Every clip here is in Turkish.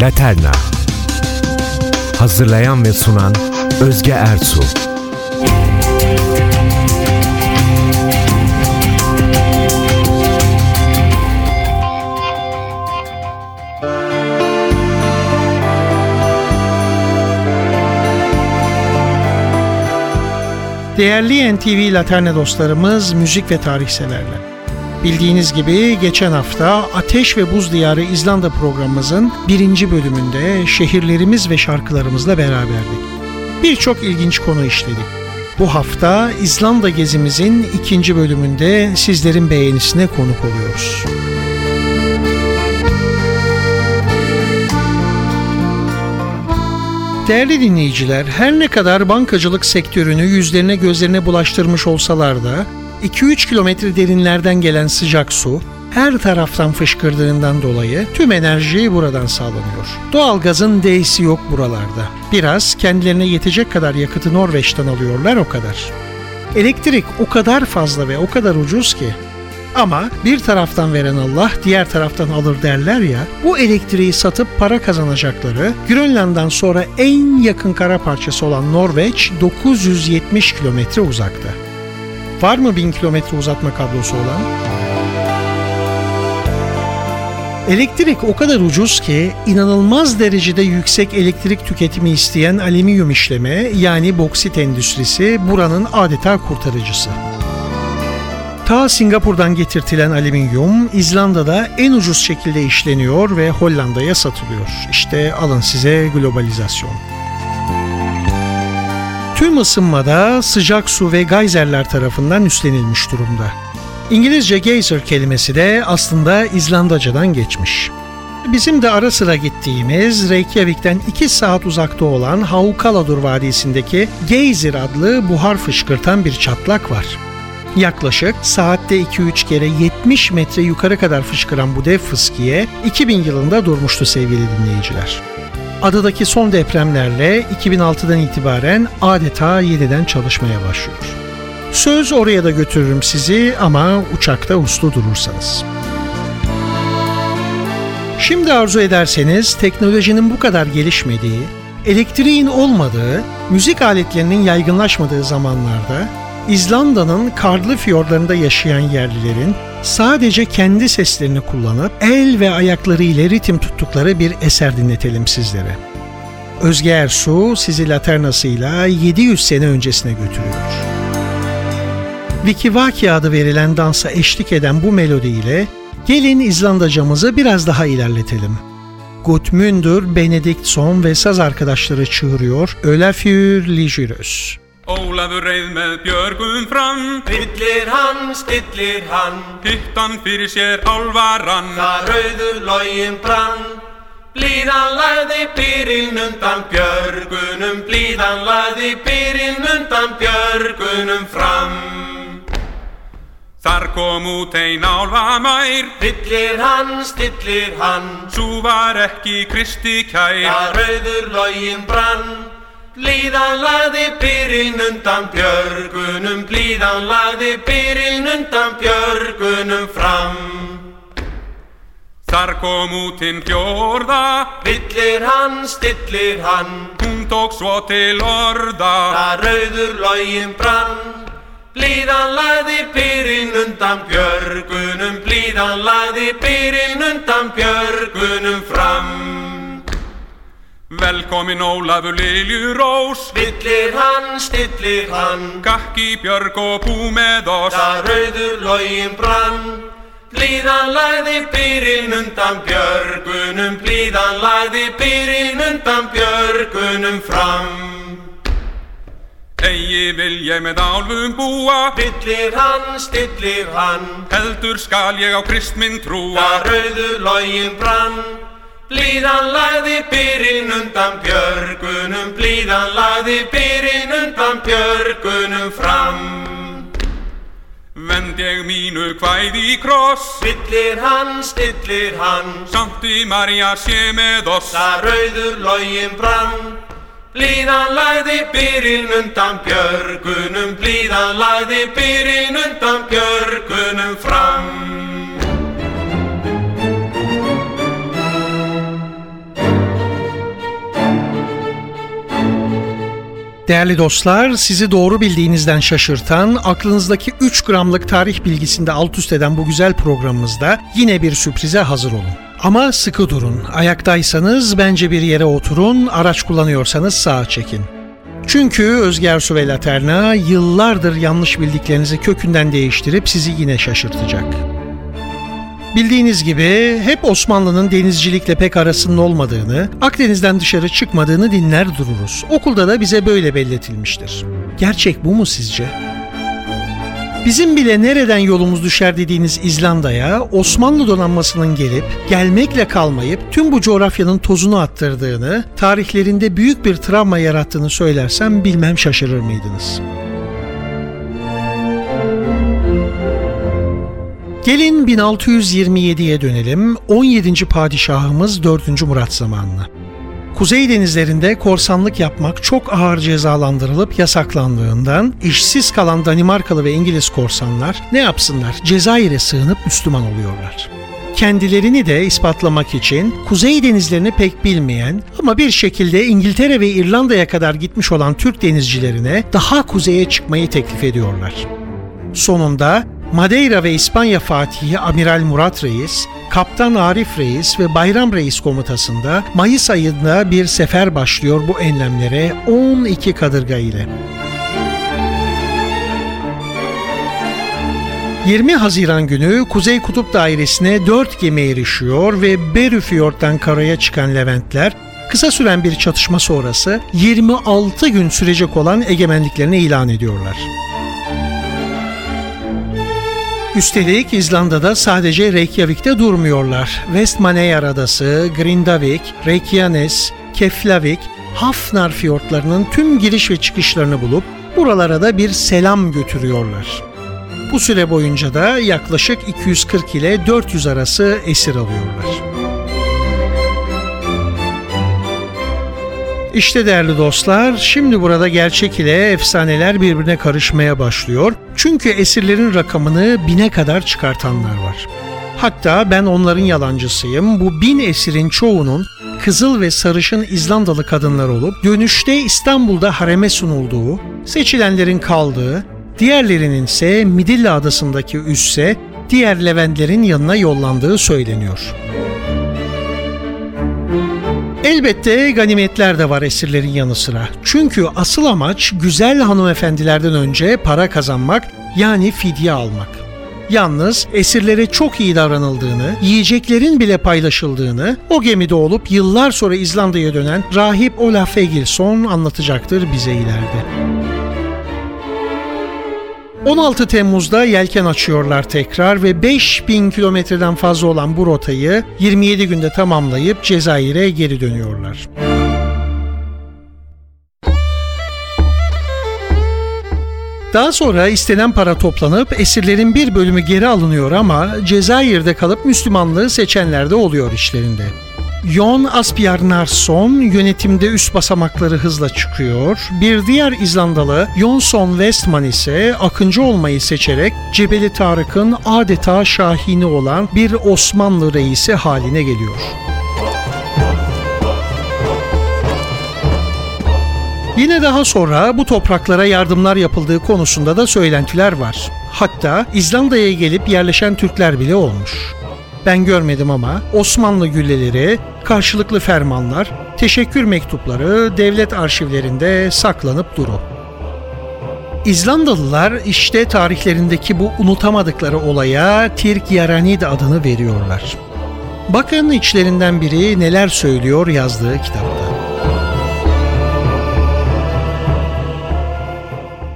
Laterna. Hazırlayan ve sunan Özge Ertuğ Değerli NTV Laterna dostlarımız, müzik ve tarih severler. Bildiğiniz gibi geçen hafta Ateş ve Buz Diyarı İzlanda programımızın birinci bölümünde şehirlerimiz ve şarkılarımızla beraberdik. Birçok ilginç konu işledik. Bu hafta İzlanda gezimizin ikinci bölümünde sizlerin beğenisine konuk oluyoruz. Değerli dinleyiciler, her ne kadar bankacılık sektörünü yüzlerine gözlerine bulaştırmış olsalar da 2-3 kilometre derinlerden gelen sıcak su her taraftan fışkırdığından dolayı tüm enerji buradan sağlanıyor. Doğalgazın D'si yok buralarda. Biraz kendilerine yetecek kadar yakıtı Norveç'ten alıyorlar o kadar. Elektrik o kadar fazla ve o kadar ucuz ki ama bir taraftan veren Allah diğer taraftan alır derler ya bu elektriği satıp para kazanacakları Grönland'dan sonra en yakın kara parçası olan Norveç 970 kilometre uzakta. Var mı 1000 kilometre uzatma kablosu olan? Elektrik o kadar ucuz ki inanılmaz derecede yüksek elektrik tüketimi isteyen alüminyum işleme yani boksit endüstrisi buranın adeta kurtarıcısı. Ta Singapur'dan getirtilen alüminyum İzlanda'da en ucuz şekilde işleniyor ve Hollanda'ya satılıyor. İşte alın size globalizasyon. Tüm ısınmada sıcak su ve geyserler tarafından üstlenilmiş durumda. İngilizce geyser kelimesi de aslında İzlandacadan geçmiş. Bizim de ara sıra gittiğimiz Reykjavik'ten 2 saat uzakta olan Haukaladur Vadisi'ndeki Geyser adlı buhar fışkırtan bir çatlak var. Yaklaşık saatte 2-3 kere 70 metre yukarı kadar fışkıran bu dev fıskiye 2000 yılında durmuştu sevgili dinleyiciler. Adadaki son depremlerle 2006'dan itibaren adeta yeniden çalışmaya başlıyor. Söz oraya da götürürüm sizi ama uçakta uslu durursanız. Şimdi arzu ederseniz teknolojinin bu kadar gelişmediği, elektriğin olmadığı, müzik aletlerinin yaygınlaşmadığı zamanlarda İzlanda'nın karlı fiyorlarında yaşayan yerlilerin sadece kendi seslerini kullanıp el ve ayakları ile ritim tuttukları bir eser dinletelim sizlere. Özge Ersu sizi laternasıyla 700 sene öncesine götürüyor. Vikivaki adı verilen dansa eşlik eden bu melodiyle gelin İzlandacamızı biraz daha ilerletelim. Gudmundur, Benediktsson ve saz arkadaşları çığırıyor Ölafjör Ligyrös. Ólafur reið með björgum fram. Stillir hann, stillir hann. Hittan fyrir sér álvaran Það rauður login brann. Blíðan lagði byrjinn undan björgunum. Blíðan lagði byrjinn undan björgunum fram. Þar kom út ein álfamær. Stillir hann, stillir hann. Sú var ekki Kristi kær. Það rauður login brann Blíðan lagði byrjinn undan björgunum, blíðan lagði byrjinn undan björgunum fram. Þar kom út hinn fjórða, villir hann, stillir hann, hún tók svo til orða. Það rauður login brann, blíðan lagði byrjinn undan björgunum, blíðan lagði byrjinn undan björgunum fram. Velkomin Ólafur Liljurós. Villir hann, stillir hann. Gakki Björg og bú með oss. Það rauður login brann. Blíðan lagði byrjinn undan björgunum. Blíðan lagði byrjinn undan björgunum fram. Egi vil ég með álfum búa. Villir hann, stillir hann. Heldur skal ég á kristminn trúa. Það rauður login brann Blíðan lagði byrjinn undan björgunum, blíðan lagði byrjinn undan björgunum fram. Vend ég mínu kvæði í kross. Stillir hann, stillir hann. Samt í Marja sé með oss. Það rauður login brann Blíðan lagði byrinn undan björgunum Blíðan lagði byrinn undan björgunum fram Değerli dostlar, sizi doğru bildiğinizden şaşırtan, aklınızdaki 3 gramlık tarih bilgisinde alt üst eden bu güzel programımızda yine bir sürprize hazır olun. Ama sıkı durun. Ayaktaysanız bence bir yere oturun, araç kullanıyorsanız sağa çekin. Çünkü Özge Ersu ve Laterna yıllardır yanlış bildiklerinizi kökünden değiştirip sizi yine şaşırtacak. Bildiğiniz gibi hep Osmanlı'nın denizcilikle pek arasının olmadığını, Akdeniz'den dışarı çıkmadığını dinler dururuz. Okulda da bize böyle belletilmiştir. Gerçek bu mu sizce? Bizim bile nereden yolumuz düşer dediğiniz İzlanda'ya Osmanlı donanmasının gelip gelmekle kalmayıp tüm bu coğrafyanın tozunu attırdığını, tarihlerinde büyük bir travma yarattığını söylersem bilmem şaşırır mıydınız? Gelin 1627'ye dönelim. 17. padişahımız 4. Murat zamanına. Kuzey denizlerinde korsanlık yapmak çok ağır cezalandırılıp yasaklandığından işsiz kalan Danimarkalı ve İngiliz korsanlar ne yapsınlar? Cezayir'e sığınıp Müslüman oluyorlar. Kendilerini de ispatlamak için Kuzey denizlerini pek bilmeyen ama bir şekilde İngiltere ve İrlanda'ya kadar gitmiş olan Türk denizcilerine daha kuzeye çıkmayı teklif ediyorlar. Sonunda Madeira ve İspanya Fatihi Amiral Murat Reis, Kaptan Arif Reis ve Bayram Reis komutasında Mayıs ayında bir sefer başlıyor bu enlemlere 12 kadırga ile. 20 Haziran günü Kuzey Kutup Dairesi'ne 4 gemi erişiyor ve Berufjord'dan karaya çıkan Leventler kısa süren bir çatışma sonrası 26 gün sürecek olan egemenliklerini ilan ediyorlar. Üstelik İzlanda'da sadece Reykjavik'te durmuyorlar. Westmannaeyjar Adası, Grindavik, Reykjanes, Keflavik, Hafnar fiyortlarının tüm giriş ve çıkışlarını bulup buralara da bir selam götürüyorlar. Bu süre boyunca da yaklaşık 240 ile 400 arası esir alıyorlar. İşte değerli dostlar, şimdi burada gerçek ile efsaneler birbirine karışmaya başlıyor. Çünkü esirlerin rakamını bine kadar çıkartanlar var. Hatta ben onların yalancısıyım. Bu bin esirin çoğunun kızıl ve sarışın İzlandalı kadınlar olup dönüşte İstanbul'da hareme sunulduğu, seçilenlerin kaldığı, diğerlerinin ise Midilli adasındaki üsse diğer Leventlerin yanına yollandığı söyleniyor. Elbette ganimetler de var esirlerin yanı sıra. Çünkü asıl amaç güzel hanımefendilerden önce para kazanmak yani fidye almak. Yalnız esirlere çok iyi davranıldığını, yiyeceklerin bile paylaşıldığını o gemide olup yıllar sonra İzlanda'ya dönen rahip Olaf Egilson anlatacaktır bize ileride. 16 Temmuz'da yelken açıyorlar tekrar ve 5000 kilometreden fazla olan bu rotayı 27 günde tamamlayıp Cezayir'e geri dönüyorlar. Daha sonra istenen para toplanıp esirlerin bir bölümü geri alınıyor ama Cezayir'de kalıp Müslümanlığı seçenler de oluyor işlerinde. Jon Asbjarnarsson yönetimde üst basamakları hızla çıkıyor. Bir diğer İzlandalı Jonsson Westman ise akıncı olmayı seçerek Cebeli Tarık'ın adeta şahini olan bir Osmanlı reisi haline geliyor. Yine daha sonra bu topraklara yardımlar yapıldığı konusunda da söylentiler var. Hatta İzlanda'ya gelip yerleşen Türkler bile olmuş. Ben görmedim ama Osmanlı gülleleri, karşılıklı fermanlar, teşekkür mektupları devlet arşivlerinde saklanıp duru. İzlandalılar işte tarihlerindeki bu unutamadıkları olaya Tirk Yaranid adını veriyorlar. Bakın içlerinden biri neler söylüyor yazdığı kitapta.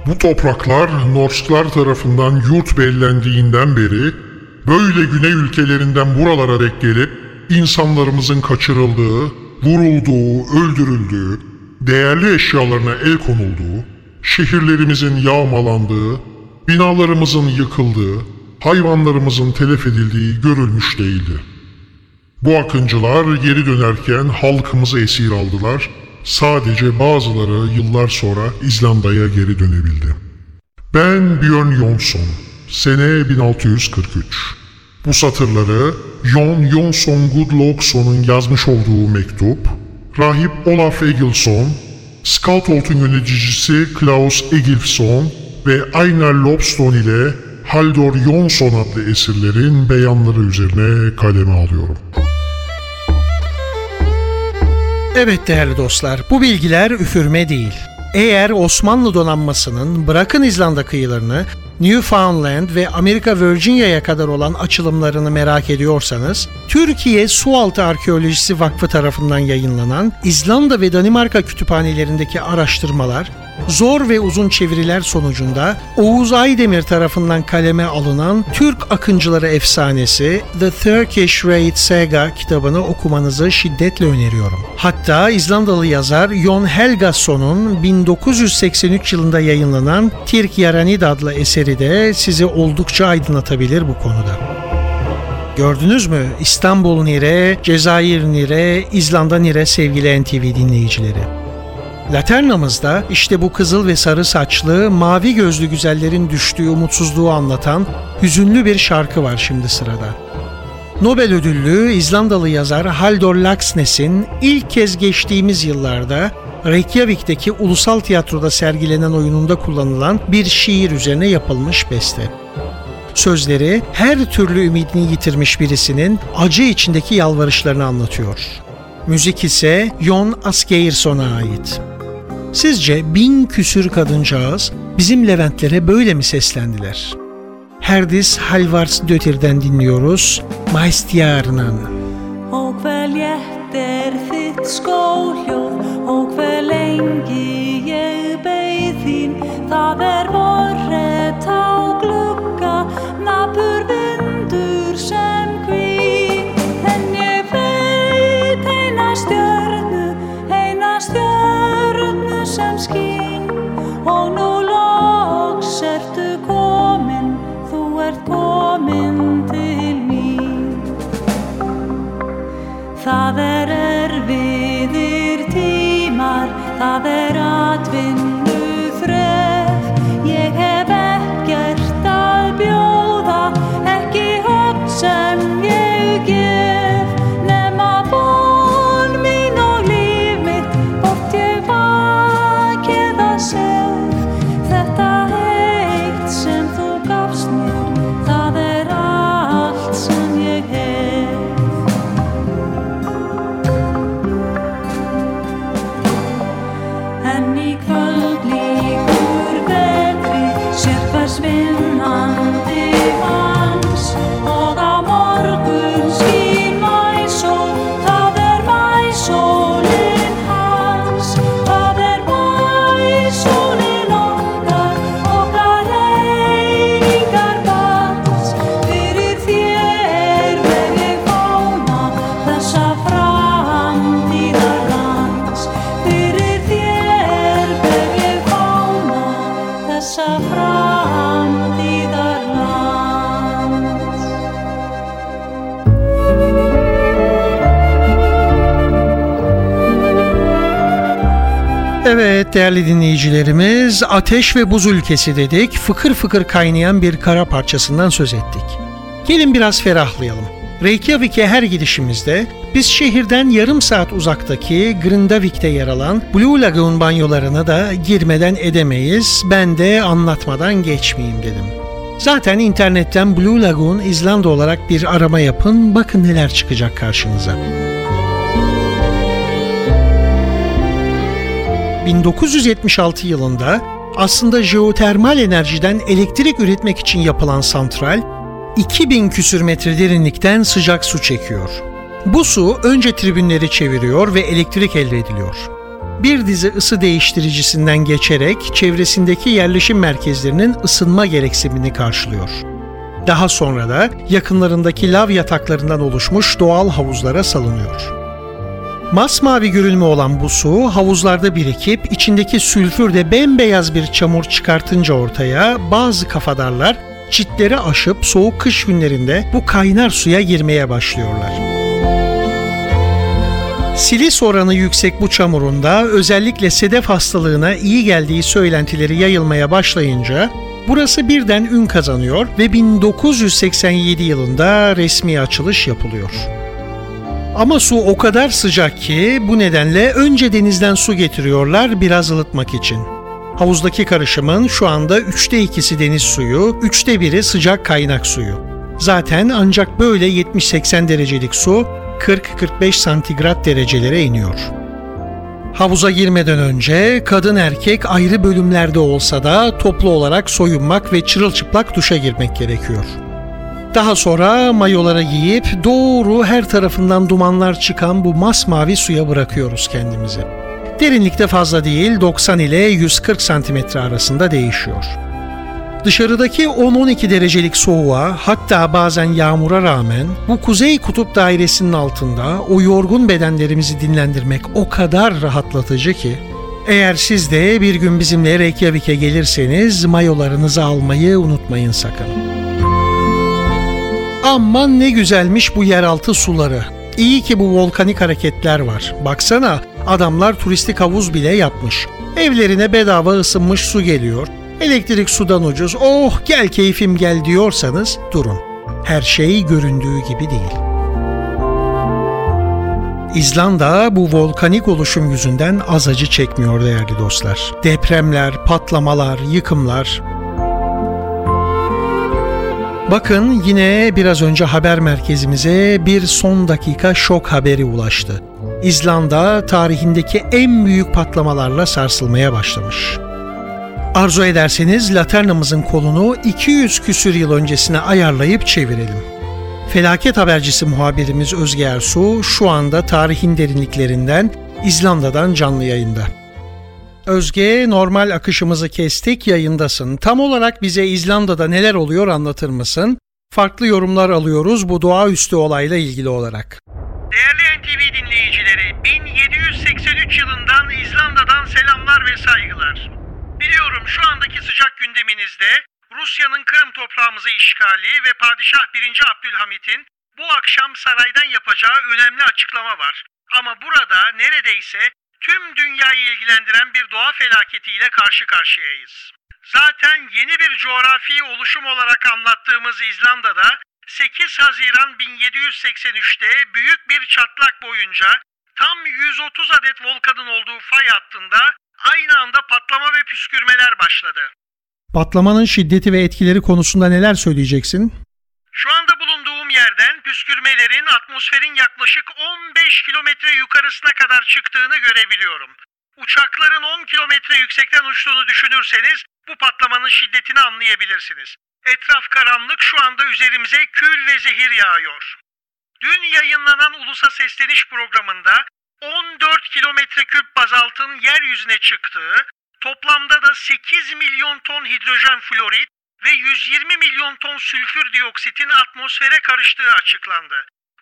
Bu topraklar Norsklar tarafından yurt bellendiğinden beri böyle güney ülkelerinden buralara dek gelip insanlarımızın kaçırıldığı, vurulduğu, öldürüldüğü, değerli eşyalarına el konulduğu, şehirlerimizin yağmalandığı, binalarımızın yıkıldığı, hayvanlarımızın telef edildiği görülmüş değildi. Bu akıncılar geri dönerken halkımızı esir aldılar. Sadece bazıları yıllar sonra İzlanda'ya geri dönebildi. Ben Björn Jonsson. Sene 1643. Bu satırları Jon Jonsson Gudlaugson'un yazmış olduğu mektup, rahip Olaf Egilson, Scoutholt'un yöneticisi Klaus Egilson ve Einar Lobstone ile Haldor Jonsson adlı esirlerin beyanları üzerine kaleme alıyorum. Evet değerli dostlar, bu bilgiler üfürme değil. Eğer Osmanlı donanmasının bırakın İzlanda kıyılarını Newfoundland ve Amerika Virginia'ya kadar olan açılımlarını merak ediyorsanız, Türkiye Sualtı Arkeolojisi Vakfı tarafından yayınlanan İzlanda ve Danimarka kütüphanelerindeki araştırmalar, zor ve uzun çeviriler sonucunda Oğuz Aydemir tarafından kaleme alınan Türk Akıncıları Efsanesi The Turkish Raid Saga kitabını okumanızı şiddetle öneriyorum. Hatta İzlandalı yazar Jon Helgason'un 1983 yılında yayınlanan Tirk Yaranid adlı eseri de sizi oldukça aydınlatabilir bu konuda. Gördünüz mü? İstanbul nire, Cezayir nire, İzlanda nire sevgili NTV dinleyicileri. Laternamızda işte bu kızıl ve sarı saçlı, mavi gözlü güzellerin düştüğü umutsuzluğu anlatan hüzünlü bir şarkı var şimdi sırada. Nobel ödüllü İzlandalı yazar Haldor Laxness'in ilk kez geçtiğimiz yıllarda Reykjavik'teki Ulusal Tiyatro'da sergilenen oyununda kullanılan bir şiir üzerine yapılmış beste. Sözleri her türlü ümidini yitirmiş birisinin acı içindeki yalvarışlarını anlatıyor. Müzik ise Jon Asgeirson'a ait. Sizce bin küsür kadıncağız bizim Leventlere böyle mi seslendiler? Herdis Halvars Dötir'den dinliyoruz. Maestjarnan. Og hver léttir þitt skóljóð Og hver lengi ég beið þín Það er vorret been Evet değerli dinleyicilerimiz ateş ve buz ülkesi dedik. Fıkır fıkır kaynayan bir kara parçasından söz ettik. Gelin biraz ferahlayalım. Reykjavik'e her gidişimizde biz şehirden yarım saat uzaktaki Grindavik'te yer alan Blue Lagoon banyolarına da girmeden edemeyiz. Ben de anlatmadan geçmeyeyim dedim. Zaten internetten Blue Lagoon İzlanda olarak bir arama yapın. Bakın neler çıkacak karşınıza. 1976 yılında aslında jeotermal enerjiden elektrik üretmek için yapılan santral 2000 küsür metre derinlikten sıcak su çekiyor. Bu su önce tribünleri çeviriyor ve elektrik elde ediliyor. Bir dizi ısı değiştiricisinden geçerek çevresindeki yerleşim merkezlerinin ısınma gereksinimini karşılıyor. Daha sonra da yakınlarındaki lav yataklarından oluşmuş doğal havuzlara salınıyor. Masmavi görünümü olan bu su havuzlarda birikip içindeki sülfür de bembeyaz bir çamur çıkartınca ortaya bazı kafadarlar çitleri aşıp soğuk kış günlerinde bu kaynar suya girmeye başlıyorlar. Silis oranı yüksek bu çamurunda özellikle sedef hastalığına iyi geldiği söylentileri yayılmaya başlayınca burası birden ün kazanıyor ve 1987 yılında resmi açılış yapılıyor. Ama su o kadar sıcak ki bu nedenle önce denizden su getiriyorlar biraz ılıtmak için. Havuzdaki karışımın şu anda üçte ikisi deniz suyu, üçte biri sıcak kaynak suyu. Zaten ancak böyle 70-80 derecelik su 40-45 santigrat derecelere iniyor. Havuza girmeden önce kadın erkek ayrı bölümlerde olsa da toplu olarak soyunmak ve çırılçıplak duşa girmek gerekiyor. Daha sonra mayolara giyip doğru her tarafından dumanlar çıkan bu masmavi suya bırakıyoruz kendimizi. Derinlikte fazla değil 90 ile 140 santimetre arasında değişiyor. Dışarıdaki 10-12 derecelik soğuğa hatta bazen yağmura rağmen bu kuzey kutup dairesinin altında o yorgun bedenlerimizi dinlendirmek o kadar rahatlatıcı ki eğer siz de bir gün bizimle Reykjavik'e gelirseniz mayolarınızı almayı unutmayın sakın. Aman ne güzelmiş bu yeraltı suları. İyi ki bu volkanik hareketler var. Baksana adamlar turistik havuz bile yapmış. Evlerine bedava ısınmış su geliyor. Elektrik sudan ucuz. Oh gel keyfim gel diyorsanız durun. Her şey göründüğü gibi değil. İzlanda bu volkanik oluşum yüzünden az acı çekmiyor değerli dostlar. Depremler, patlamalar, yıkımlar, Bakın yine biraz önce haber merkezimize bir son dakika şok haberi ulaştı. İzlanda tarihindeki en büyük patlamalarla sarsılmaya başlamış. Arzu ederseniz Laternamızın kolunu 200 küsür yıl öncesine ayarlayıp çevirelim. Felaket habercisi muhabirimiz Özge Ersu şu anda tarihin derinliklerinden İzlanda'dan canlı yayında. Özge, normal akışımızı kestik, yayındasın. Tam olarak bize İzlanda'da neler oluyor anlatır mısın? Farklı yorumlar alıyoruz bu doğaüstü olayla ilgili olarak. Değerli NTV dinleyicileri, 1783 yılından İzlanda'dan selamlar ve saygılar. Biliyorum şu andaki sıcak gündeminizde Rusya'nın Kırım toprağımızı işgali ve Padişah 1. Abdülhamit'in bu akşam saraydan yapacağı önemli açıklama var. Ama burada neredeyse tüm dünyayı ilgilendiren bir doğa felaketiyle karşı karşıyayız. Zaten yeni bir coğrafi oluşum olarak anlattığımız İzlanda'da 8 Haziran 1783'te büyük bir çatlak boyunca tam 130 adet volkanın olduğu fay hattında aynı anda patlama ve püskürmeler başladı. Patlamanın şiddeti ve etkileri konusunda neler söyleyeceksin? Şu anda bulunduğum yerden püskürmelerin atmosferin yaklaşık 15 kilometre yukarısına kadar çıktığını görebiliyorum. Uçakların 10 kilometre yüksekten uçtuğunu düşünürseniz bu patlamanın şiddetini anlayabilirsiniz. Etraf karanlık şu anda üzerimize kül ve zehir yağıyor. Dün yayınlanan Ulusa Sesleniş programında 14 kilometre küp bazaltın yeryüzüne çıktığı, toplamda da 8 milyon ton hidrojen florit ve 120 milyon ton sülfür dioksitin atmosfere karıştığı açıklandı.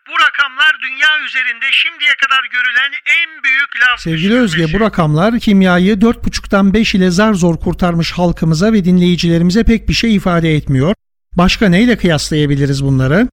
Bu rakamlar dünya üzerinde şimdiye kadar görülen en büyük lav Sevgili Özge bu rakamlar kimyayı 4,5'tan 5 ile zar zor kurtarmış halkımıza ve dinleyicilerimize pek bir şey ifade etmiyor. Başka neyle kıyaslayabiliriz bunları?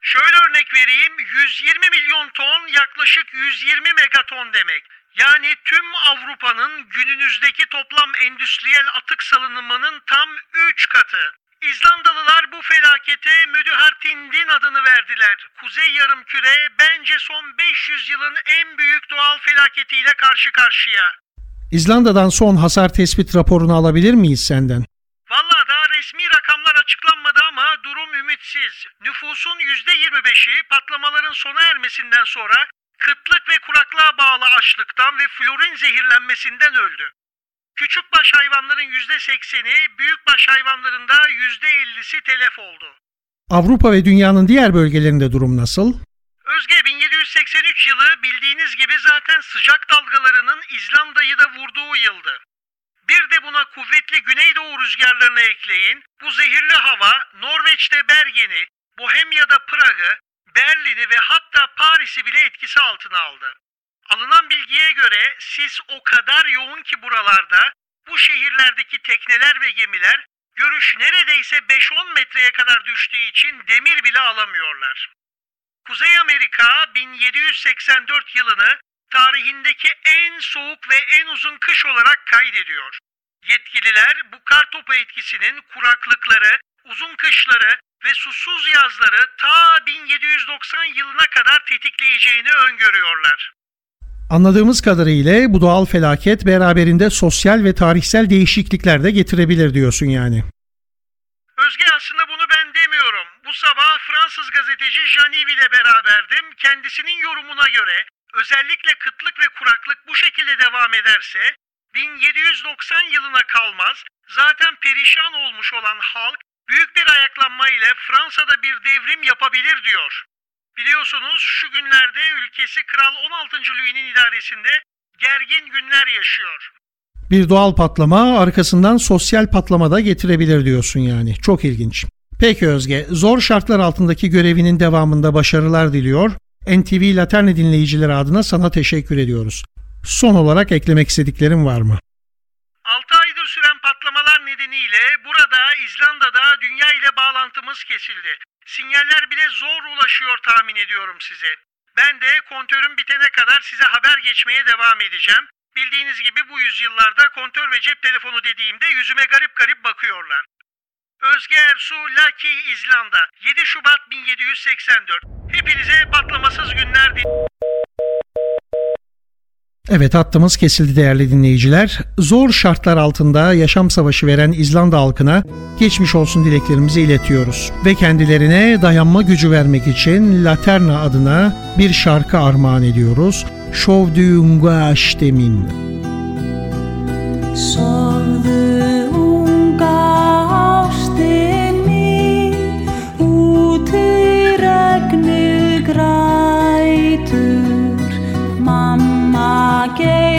Şöyle örnek vereyim 120 milyon ton yaklaşık 120 megaton demek. Yani tüm Avrupa'nın gününüzdeki toplam endüstriyel atık salınımının tam 3 katı. İzlandalılar bu felakete Müdühartindin adını verdiler. Kuzey yarımküre bence son 500 yılın en büyük doğal felaketiyle karşı karşıya. İzlanda'dan son hasar tespit raporunu alabilir miyiz senden? Valla daha resmi rakamlar açıklanmadı ama durum ümitsiz. Nüfusun %25'i patlamaların sona ermesinden sonra kıtlık ve kuraklığa bağlı açlıktan ve florin zehirlenmesinden öldü. Küçükbaş hayvanların %80'i, büyükbaş hayvanların da %50'si telef oldu. Avrupa ve dünyanın diğer bölgelerinde durum nasıl? Özge 1783 yılı bildiğiniz gibi zaten sıcak dalgalarının İzlanda'yı da vurduğu yıldı. Bir de buna kuvvetli güneydoğu rüzgarlarını ekleyin. Bu zehirli hava Norveç'te Bergen'i, Bohemya'da Prag'ı, Berlin'i ve hatta Paris'i bile etkisi altına aldı. Alınan bilgiye göre sis o kadar yoğun ki buralarda bu şehirlerdeki tekneler ve gemiler Görüş neredeyse 5-10 metreye kadar düştüğü için demir bile alamıyorlar. Kuzey Amerika 1784 yılını tarihindeki en soğuk ve en uzun kış olarak kaydediyor. Yetkililer bu kar topu etkisinin kuraklıkları, uzun kışları ve susuz yazları ta 1790 yılına kadar tetikleyeceğini öngörüyorlar. Anladığımız kadarıyla bu doğal felaket beraberinde sosyal ve tarihsel değişiklikler de getirebilir diyorsun yani. Özge aslında bunu ben demiyorum. Bu sabah Fransız gazeteci Janiv ile beraberdim. Kendisinin yorumuna göre özellikle kıtlık ve kuraklık bu şekilde devam ederse 1790 yılına kalmaz. Zaten perişan olmuş olan halk büyük bir ayaklanma ile Fransa'da bir devrim yapabilir diyor. Biliyorsunuz şu günlerde ülkesi Kral 16. Louis'nin idaresinde gergin günler yaşıyor. Bir doğal patlama arkasından sosyal patlama da getirebilir diyorsun yani. Çok ilginç. Peki Özge, zor şartlar altındaki görevinin devamında başarılar diliyor. NTV Laterne dinleyicileri adına sana teşekkür ediyoruz. Son olarak eklemek istediklerin var mı? 6 aydır süren patlamalar nedeniyle burada İzlanda'da dünya ile bağlantımız kesildi. Sinyaller bile zor ulaşıyor tahmin ediyorum size. Ben de kontörüm bitene kadar size haber geçmeye devam edeceğim. Bildiğiniz gibi bu yüzyıllarda kontör ve cep telefonu dediğimde yüzüme garip garip bakıyorlar. Özge Ersu Lucky İzlanda 7 Şubat 1784 Hepinize patlamasız günler diliyorum. Evet hattımız kesildi değerli dinleyiciler. Zor şartlar altında yaşam savaşı veren İzlanda halkına geçmiş olsun dileklerimizi iletiyoruz. Ve kendilerine dayanma gücü vermek için Laterna adına bir şarkı armağan ediyoruz. Şovdüğünga demin. Sofðu unga again.